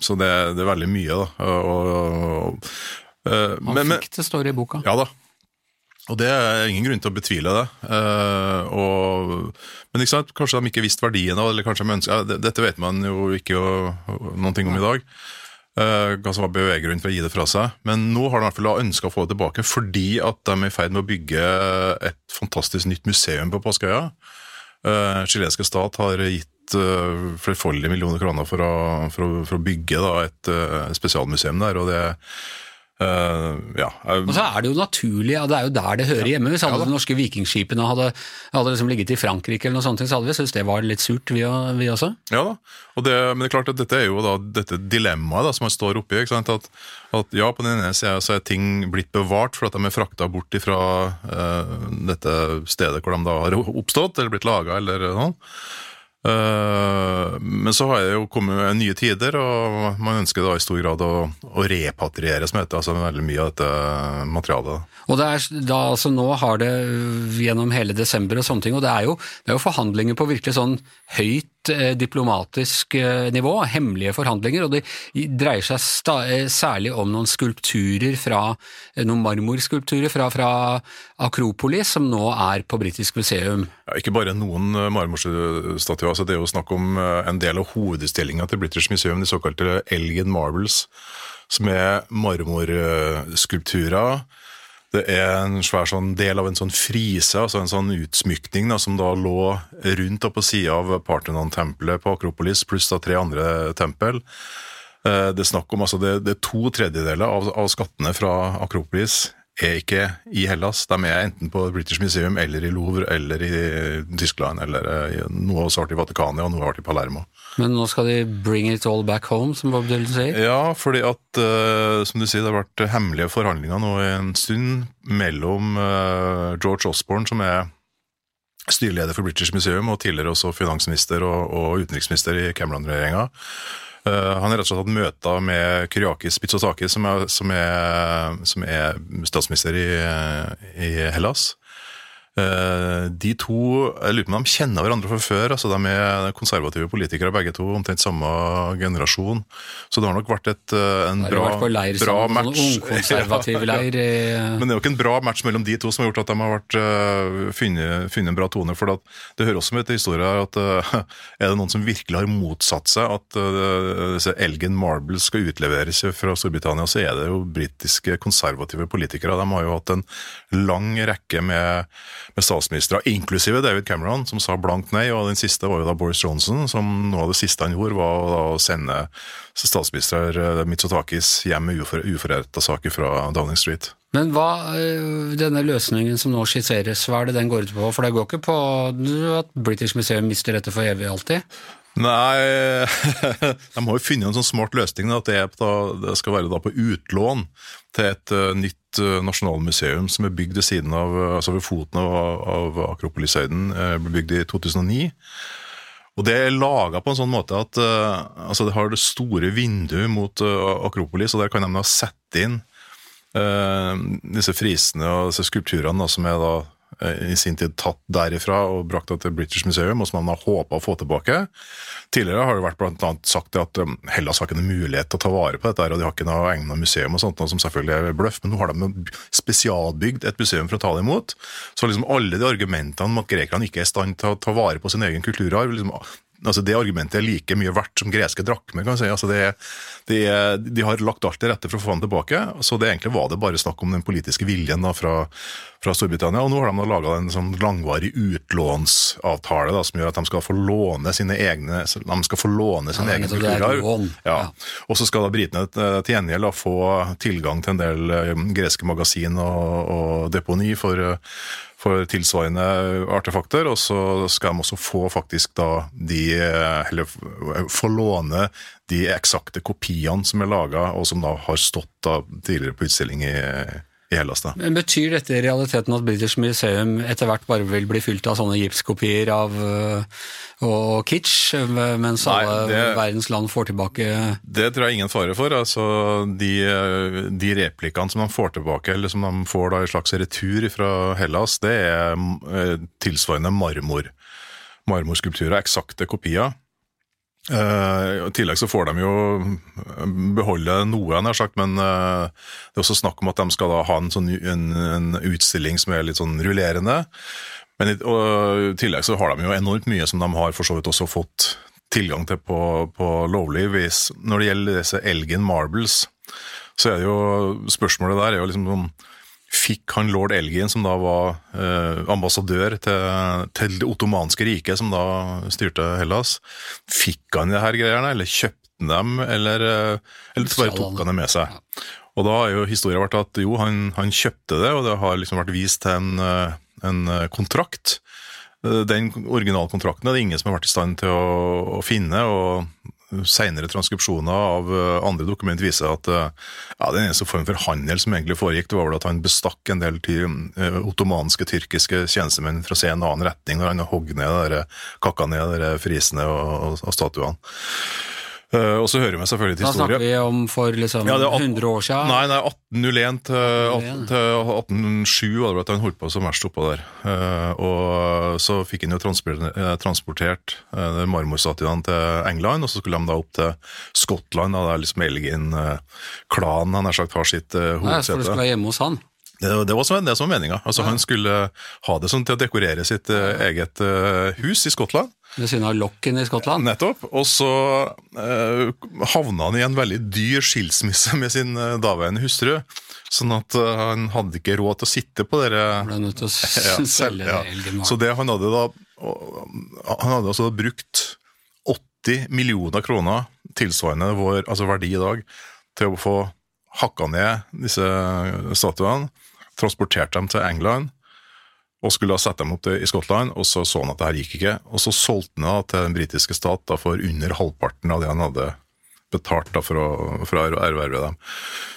så det, det er veldig mye, da. Og, og, uh, Han men- fikk det, står i boka. ja da. Og det er ingen grunn til å betvile det. Uh, og, men ikke sant? kanskje de ikke visste verdien av det, eller kanskje de ønsket, ja, Dette vet man jo ikke noen ting om i dag. Uh, hva som var beveggrunnen for å gi det fra seg. Men nå har de i hvert fall ønska å få det tilbake fordi at de er i ferd med å bygge et fantastisk nytt museum på Påskeøya. Uh, Chilenske stat har gitt flerfoldige millioner kroner for å, for å, for å bygge da, et spesialmuseum der. og det uh, ja, uh, Og så er det jo naturlig, ja, det er jo der det hører hjemme. Hvis alle de norske vikingskipene hadde, hadde liksom ligget i Frankrike, eller noe sånt, så hadde vi syntes det var litt surt, vi, vi også. Ja da, og det, men det er klart at dette er jo da dette dilemmaet da, som man står oppi. At, at ja, på den ene sida så er ting blitt bevart for at de er frakta bort fra uh, dette stedet hvor de da har oppstått, eller blitt laga, eller noe. Eh, men så har det jo kommet nye tider, og man ønsker da i stor grad å, å repatriere som heter, altså veldig mye av dette materialet. Og det er da, altså nå har det øh, gjennom hele desember og sånne ting, og det er jo, det er jo forhandlinger på virkelig sånn høyt eh, diplomatisk eh, nivå, hemmelige forhandlinger, og det dreier seg eh, særlig om noen skulpturer fra, noen marmorskulpturer fra, fra Akropolis, som nå er på Britisk museum. Ja, ikke bare noen marmorstatuer, altså det er jo snakk om en del av hovedutstillinga til British Museum, de såkalte Elgin Marbles, som er marmorskulpturer. Det er en svær sånn del av en sånn frise, altså en sånn utsmykning da, som da lå rundt og på sida av Parthenon-tempelet på Akropolis, pluss da tre andre tempel. Eh, Det er snakk om, altså det, det er to tredjedeler av, av skattene fra Akropolis er ikke i Hellas. De er enten på British Museum eller i Louvre eller i Tyskland. eller eh, i- Noe har vært i Vatikanet, og noe har vært i Palermo. Men nå skal de bring it all back home, som Bob Dylan sier. Ja, fordi at, uh, som du sier, det har vært hemmelige forhandlinger nå en stund mellom uh, George Osborne, som er styreleder for British Museum og tidligere også finansminister og, og utenriksminister i Cameron-regjeringa. Uh, han har rett og slett hatt møter med Kyriakis Mitsotakis, som er, som som er statsminister i, i Hellas. Uh, de to jeg lurer på om de kjenner hverandre fra før. altså De er konservative politikere begge to, omtrent samme generasjon. Så det har nok vært et, uh, en bra, vært på leir, bra sånn, match. Sånn leir. Men det er jo ikke en bra match mellom de to som har gjort at de har vært, uh, funnet, funnet, en bra tone. for Det hører også med til historien at er det noen som virkelig har motsatt seg at disse Elgin Marbles skal utleveres fra Storbritannia, så er det jo britiske konservative politikere. De har jo hatt en lang rekke med med statsministre, inklusive David Cameron, som sa blankt nei. Og den siste var jo da Boris Johnson, som noe av det siste han gjorde, var å sende statsminister eh, Mitsotakis hjem med uforretta saker fra Downing Street. Men hva, eh, denne løsningen som nå skisseres, hva er det den går ut på? For det går ikke på at British Museum mister dette for evig alltid? Nei, de har jo funnet en sånn smart løsning. At det, da, det skal være på utlån til et uh, nytt uh, nasjonalmuseum som er bygd ved siden av, altså ved foten av, av Akropolishøyden. Uh, ble bygd i 2009. Og Det er laga på en sånn måte at altså det har det store vinduet mot Akropolis, og der kan de da sette inn disse frisene og disse skulpturene da, som er da Eh, i sin tid tatt derifra og brakt det til British Museum, og som man har håpa å få tilbake. Tidligere har det vært blant annet sagt at um, Hellas har ikke noen mulighet til å ta vare på dette, og de har ikke noe egnet museum og sånt, som selvfølgelig er bløff, men nå har de spesialbygd et museum for å ta det imot. Så liksom alle de argumentene om at grekerne ikke er i stand til å ta vare på sin egen kulturarv, liksom altså Det argumentet er like mye verdt som greske drakmer. kan si. Altså det, de har lagt alt til rette for å få den tilbake. så det Egentlig var det bare snakk om den politiske viljen da fra, fra Storbritannia. og Nå har de laga en sånn langvarig utlånsavtale da, som gjør at de skal få låne sine egne de skal få låne sin ja, egen kulturarv. Ja. Og så skal da britene til gjengjeld få tilgang til en del eh, greske magasin og, og deponi for for tilsvarende artefakter, og så skal de også få faktisk da de Eller få låne de eksakte kopiene som er laga, og som da har stått da tidligere på utstilling i i Hellas. Da. Men Betyr dette i realiteten at British Museum etter hvert bare vil bli fylt av sånne gipskopier av øh, og kitsch, mens Nei, alle det, verdens land får tilbake Det tror jeg ingen fare for. Altså, de, de replikkene som de får tilbake, eller som de får da i slags retur fra Hellas, det er øh, tilsvarende marmor. Marmorskulpturer, eksakte kopier. Uh, I tillegg så får de jo beholde noe, nær sagt, men uh, det er også snakk om at de skal da ha en, sånn, en, en utstilling som er litt sånn rullerende. Men i, og, i tillegg så har de jo enormt mye som de har for så vidt også fått tilgang til på, på lovlig vis. Når det gjelder disse Elgin Marbles, så er det jo spørsmålet der er jo liksom sånn fikk han lord Elgin, som da var eh, ambassadør til, til, det ottomanske riket, som da styrte Hellas, fikk han de her greiene, eller kjøpte han dem, eller, eh, eller bare tok han det med seg? Og da har jo historien vært at jo, han, han kjøpte det, og det har liksom vært vist til en, eh, en eh, kontrakt. Den originalkontrakten er det ingen som har vært i stand til å, å finne. og senere transkripsjoner av eh, andre dokument viser at eh, ja, den eneste form for handel som egentlig foregikk, det var vel at han bestakk en del ty, eh, ottomanske, tyrkiske tjenestemenn for å se en annen retning når han hogg ned, kakka ned de frisene og, og, og statuene. Uh, og så hører vi selvfølgelig til historie. Da snakker vi om for liksom ja, 100 år siden? Nei, nei 1801 til, 1807 var det at han holdt på som verst oppå der. Uh, og så fikk han jo transportert, eh, uh, marmorstatuene til England, og så skulle de da opp til Skottland, da der liksom Elgin-klanen han har sagt har sitt uh, hovedsete. Nei, for det skulle være hjemme hos han? Det, det, var som, det som var meninga. Altså, ja. Han skulle ha det sånn til å dekorere sitt eget hus i Skottland. Ved siden av Lokken i Skottland? Nettopp. Og så eh, havna han i en veldig dyr skilsmisse med sin eh, daværende hustru. Sånn at eh, han hadde ikke råd til å sitte på dere Ble nødt til å ja, selge ja. elgen. Så det han hadde da Han hadde altså brukt 80 millioner kroner, tilsvarende vår altså verdi i dag, til å få hakka ned disse statuene, transportert dem til England og skulle da sette dem opp i Skottland, og så så han at det her gikk ikke. Og så solgte han det til den britiske stat da, for under halvparten av det han hadde betalt da, for, å, for å erverve dem.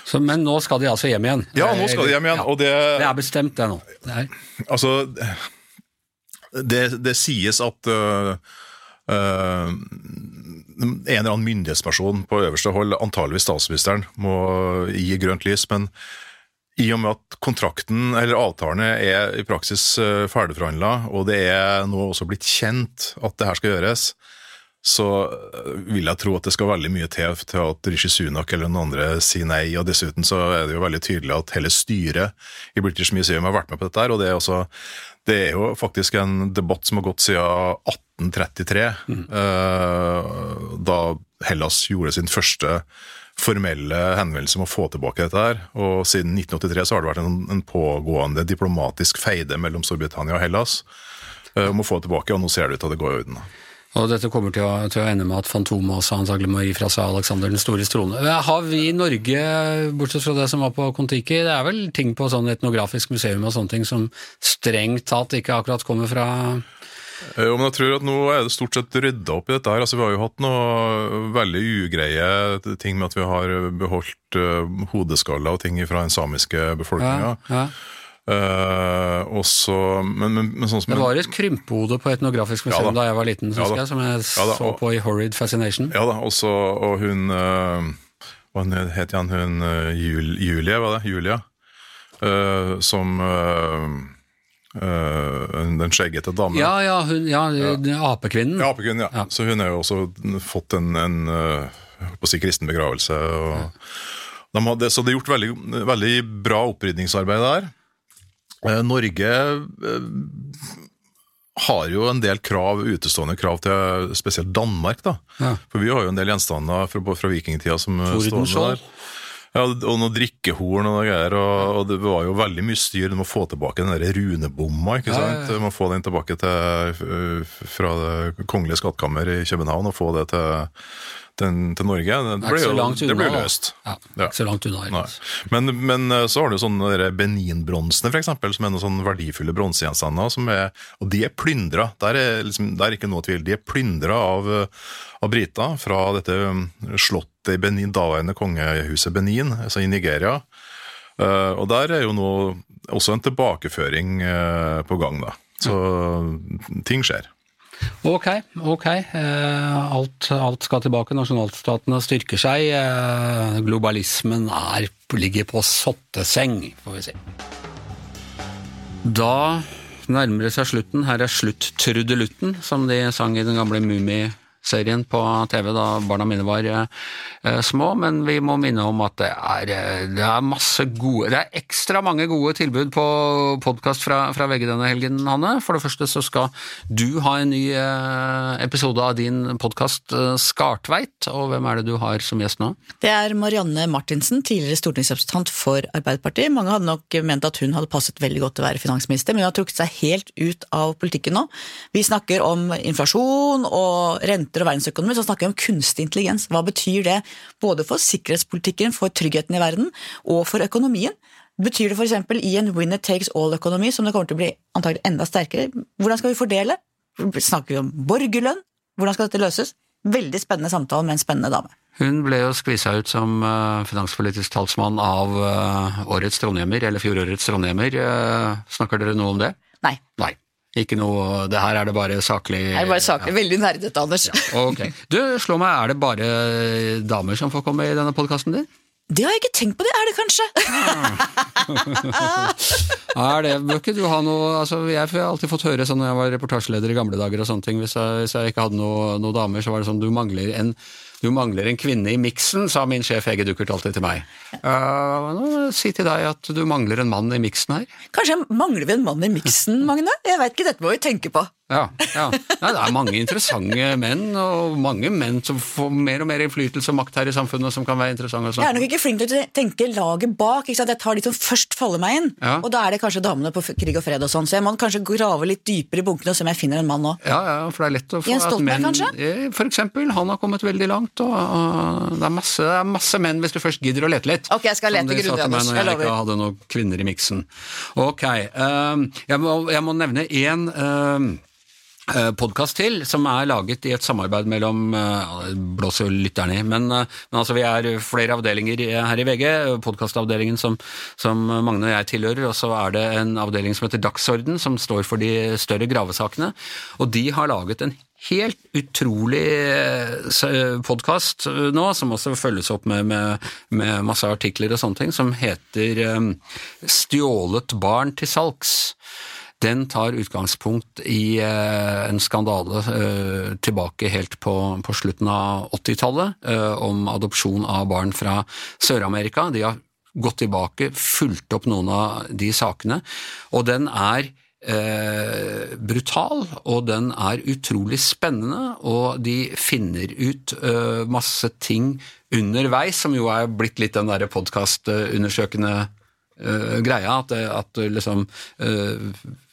Så, men nå skal de altså hjem igjen? Ja, nå skal de hjem igjen. Ja, og det, det er bestemt, det nå? Det altså, det, det sies at uh, uh, en eller annen myndighetsperson på øverste hold, antageligvis statsministeren, må gi grønt lys. Men i og med at kontrakten eller avtalene er i praksis ferdigforhandla, og det er nå også blitt kjent at det her skal gjøres, så vil jeg tro at det skal veldig mye til til at Rishi Sunak eller noen andre sier nei. og Dessuten så er det jo veldig tydelig at hele styret i British Museum har vært med på dette. her, og det er, også, det er jo faktisk en debatt som har gått siden 1833, mm. eh, da Hellas gjorde sin første formelle henvendelse om å få tilbake dette her. Og siden 1983 så har det vært en, en pågående diplomatisk feide mellom Storbritannia og Hellas uh, om å få det tilbake, og nå ser det ut til at det går i orden. Og dette kommer til å, til å ende med at Fantomet også antagelig må gi fra seg Alexander den store strone. Har vi i Norge, bortsett fra det som var på Kon-Tiki, det er vel ting på sånn etnografisk museum og sånne ting som strengt tatt ikke akkurat kommer fra jo, men jeg tror at nå er det stort sett rydda opp i dette. her. Altså, Vi har jo hatt noe veldig ugreie ting med at vi har beholdt uh, hodeskaller og ting fra den samiske befolkninga. Ja, ja. Uh, også, men, men, men sånn det var et krympehode på Etnografisk museum ja, da jeg var liten, ja, jeg, som jeg ja, så på i Horrid Fascination. Ja da, også, og hun uh, Hva het igjen hun uh, Jul, Julie, var det? Julia? som den skjeggete damen. Ja, ja, hun, ja, apekvinnen. Ja, apekvinnen, ja. Så hun har jo også fått en, en på å si kristen begravelse. De hadde, så det er gjort veldig, veldig bra opprydningsarbeid der. Uh, Norge uh, har jo en del krav, utestående krav til spesielt Danmark. da. Ja. For vi har jo en del gjenstander fra, fra vikingtida som står der. Ja, og noen drikkehorn og noe greier. Og, og, det var jo veldig mye styr. Du må få tilbake den der runebomma. ikke sant? Du må få den tilbake til, fra Det kongelige skattkammer i København og få det til til, til Norge. Det ble, jo, det ble løst. Ja, ja. Ikke så langt unna. Men, men, eh, så har du sånne Benin-bronsene, f.eks., som er noen sånne verdifulle bronsegjenstander. Og de er plyndra. Der er, liksom, der er ikke noe tvil. De er plyndra av, av briter fra dette um, slottet i Benin, daværende kongehuset Benin, altså i Nigeria. Uh, og der er jo nå også en tilbakeføring uh, på gang, da. Så ting skjer. Ok, ok. Eh, alt, alt, skal tilbake. Nasjonalstatene styrker seg. Eh, globalismen er, ligger på sotteseng, får vi si. Da nærmer det seg slutten. Her er slutt-trudelutten, som de sang i den gamle Mummi serien på TV da barna mine var eh, små, men vi må minne om at det er, eh, det er masse gode Det er ekstra mange gode tilbud på podkast fra, fra VG denne helgen, Hanne. For det første så skal du ha en ny eh, episode av din podkast eh, Skartveit, og hvem er det du har som gjest nå? Det er Marianne Martinsen, tidligere stortingsrepresentant for Arbeiderpartiet. Mange hadde nok ment at hun hadde passet veldig godt til å være finansminister, men hun har trukket seg helt ut av politikken nå. Vi snakker om inflasjon og rente og verdensøkonomi, så snakker vi om kunstig intelligens. Hva betyr det både for sikkerhetspolitikken, for tryggheten i verden og for økonomien? Betyr det f.eks. i en winner takes all-økonomi, som det kommer til å bli antagelig enda sterkere, hvordan skal vi fordele? Snakker vi om borgerlønn? Hvordan skal dette løses? Veldig spennende samtale med en spennende dame. Hun ble jo skvisa ut som uh, finanspolitisk talsmann av uh, årets trondhjemmer, eller fjorårets trondhjemmer. Uh, snakker dere noe om det? Nei. Nei. Ikke noe Det her er det bare saklig Det er bare saklig. Ja. Veldig nerdete, Anders. Ja, ok. Du, slå meg, er det bare damer som får komme i denne podkasten din? Det har jeg ikke tenkt på, det er det kanskje? er det, Bør ikke du ha noe altså Jeg har alltid fått høre sånn når jeg var reportasjeleder i gamle dager og sånne ting, hvis jeg, hvis jeg ikke hadde noen noe damer, så var det sånn du mangler en du mangler en kvinne i miksen, sa min sjef Hege Duckert alltid til meg. Uh, si til deg at du mangler en mann i miksen her. Kanskje mangler vi en mann i miksen, Magne? Jeg veit ikke, dette må vi tenke på. Ja, ja. Nei, det er mange interessante menn, og mange menn som får mer og mer innflytelse og makt her i samfunnet som kan være interessante. Jeg er nok ikke flink til å tenke laget bak. Jeg tar de som først faller meg inn, ja. og da er det kanskje damene på krig og fred og sånn. Så jeg må kanskje grave litt dypere i bunkene og se om jeg finner en mann nå. Ja, ja, for det er lett å få Jens Stoltenberg, kanskje? For eksempel. Han har kommet veldig langt, og, det, er masse, det, er masse, menn hvis du først gidder å lete litt. Ok, jeg skal lete grundig, Anders. Jeg, jeg ikke hadde noen kvinner i miksen. Ok, uh, jeg, må, jeg må nevne én podkast til, som er laget i et samarbeid mellom uh, blåser jo lytterne i, men, uh, men, altså vi er flere avdelinger her i VG. Podkastavdelingen som, som, Magne og jeg tilhører, og så er det en avdeling som heter Dagsorden, som står for de større gravesakene. Og de har laget en helt utrolig podkast nå, som også følges opp med, med, med, masse artikler og sånne ting, som heter um, Stjålet barn til salgs den tar utgangspunkt i eh, en skandale eh, tilbake helt på, på slutten av 80-tallet eh, om adopsjon av barn fra Sør-Amerika. De har gått tilbake, fulgt opp noen av de sakene, og den er Eh, brutal, og den er utrolig spennende, og de finner ut eh, masse ting underveis, som jo er blitt litt den derre podkastundersøkende eh, greia, at, at liksom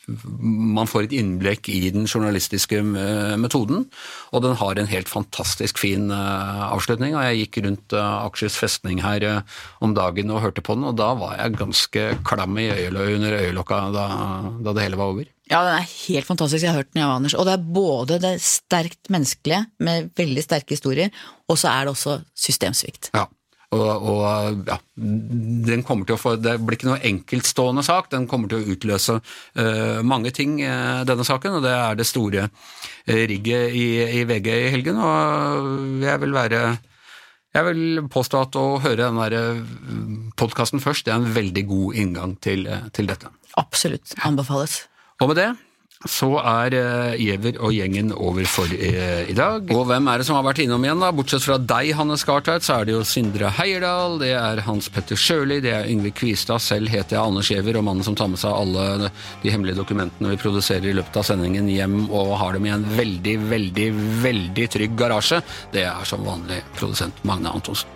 man får et innblikk i den journalistiske eh, metoden, og den har en helt fantastisk fin eh, avslutning. og Jeg gikk rundt eh, Akershus festning her om dagen og hørte på den, og da var jeg ganske klam i øyeløy under øyelokka da, da, det hele var over. Ja, den er helt fantastisk. Jeg har hørt den, ja, Anders. Og det er både det sterkt menneskelige, med veldig sterke historier, og så er det også systemsvikt. Ja. Og, og, ja, den kommer til å få, Det blir ikke noe enkeltstående sak, den kommer til å utløse uh, mange ting, uh, denne saken. Og det er det store uh, rigget i, i, VG i helgen. Og jeg vil være Jeg vil påstå at å høre den podkasten først, det er en veldig god inngang til, til dette. Absolutt. Anbefales. Og med det så er uh, Giæver og gjengen over for uh, i dag. Og hvem er det som har vært innom igjen, da? Bortsett fra deg, Hanne Skartveit, så er det jo Sindre Heierdal, det er Hans Petter Sjøli, det er Yngve Kvistad, selv heter jeg Anders Giæver, og mannen som tar med seg alle de hemmelige dokumentene vi produserer i løpet av sendingen hjem og har dem i en veldig, veldig, veldig trygg garasje, det er som vanlig produsent Magne Antonsen.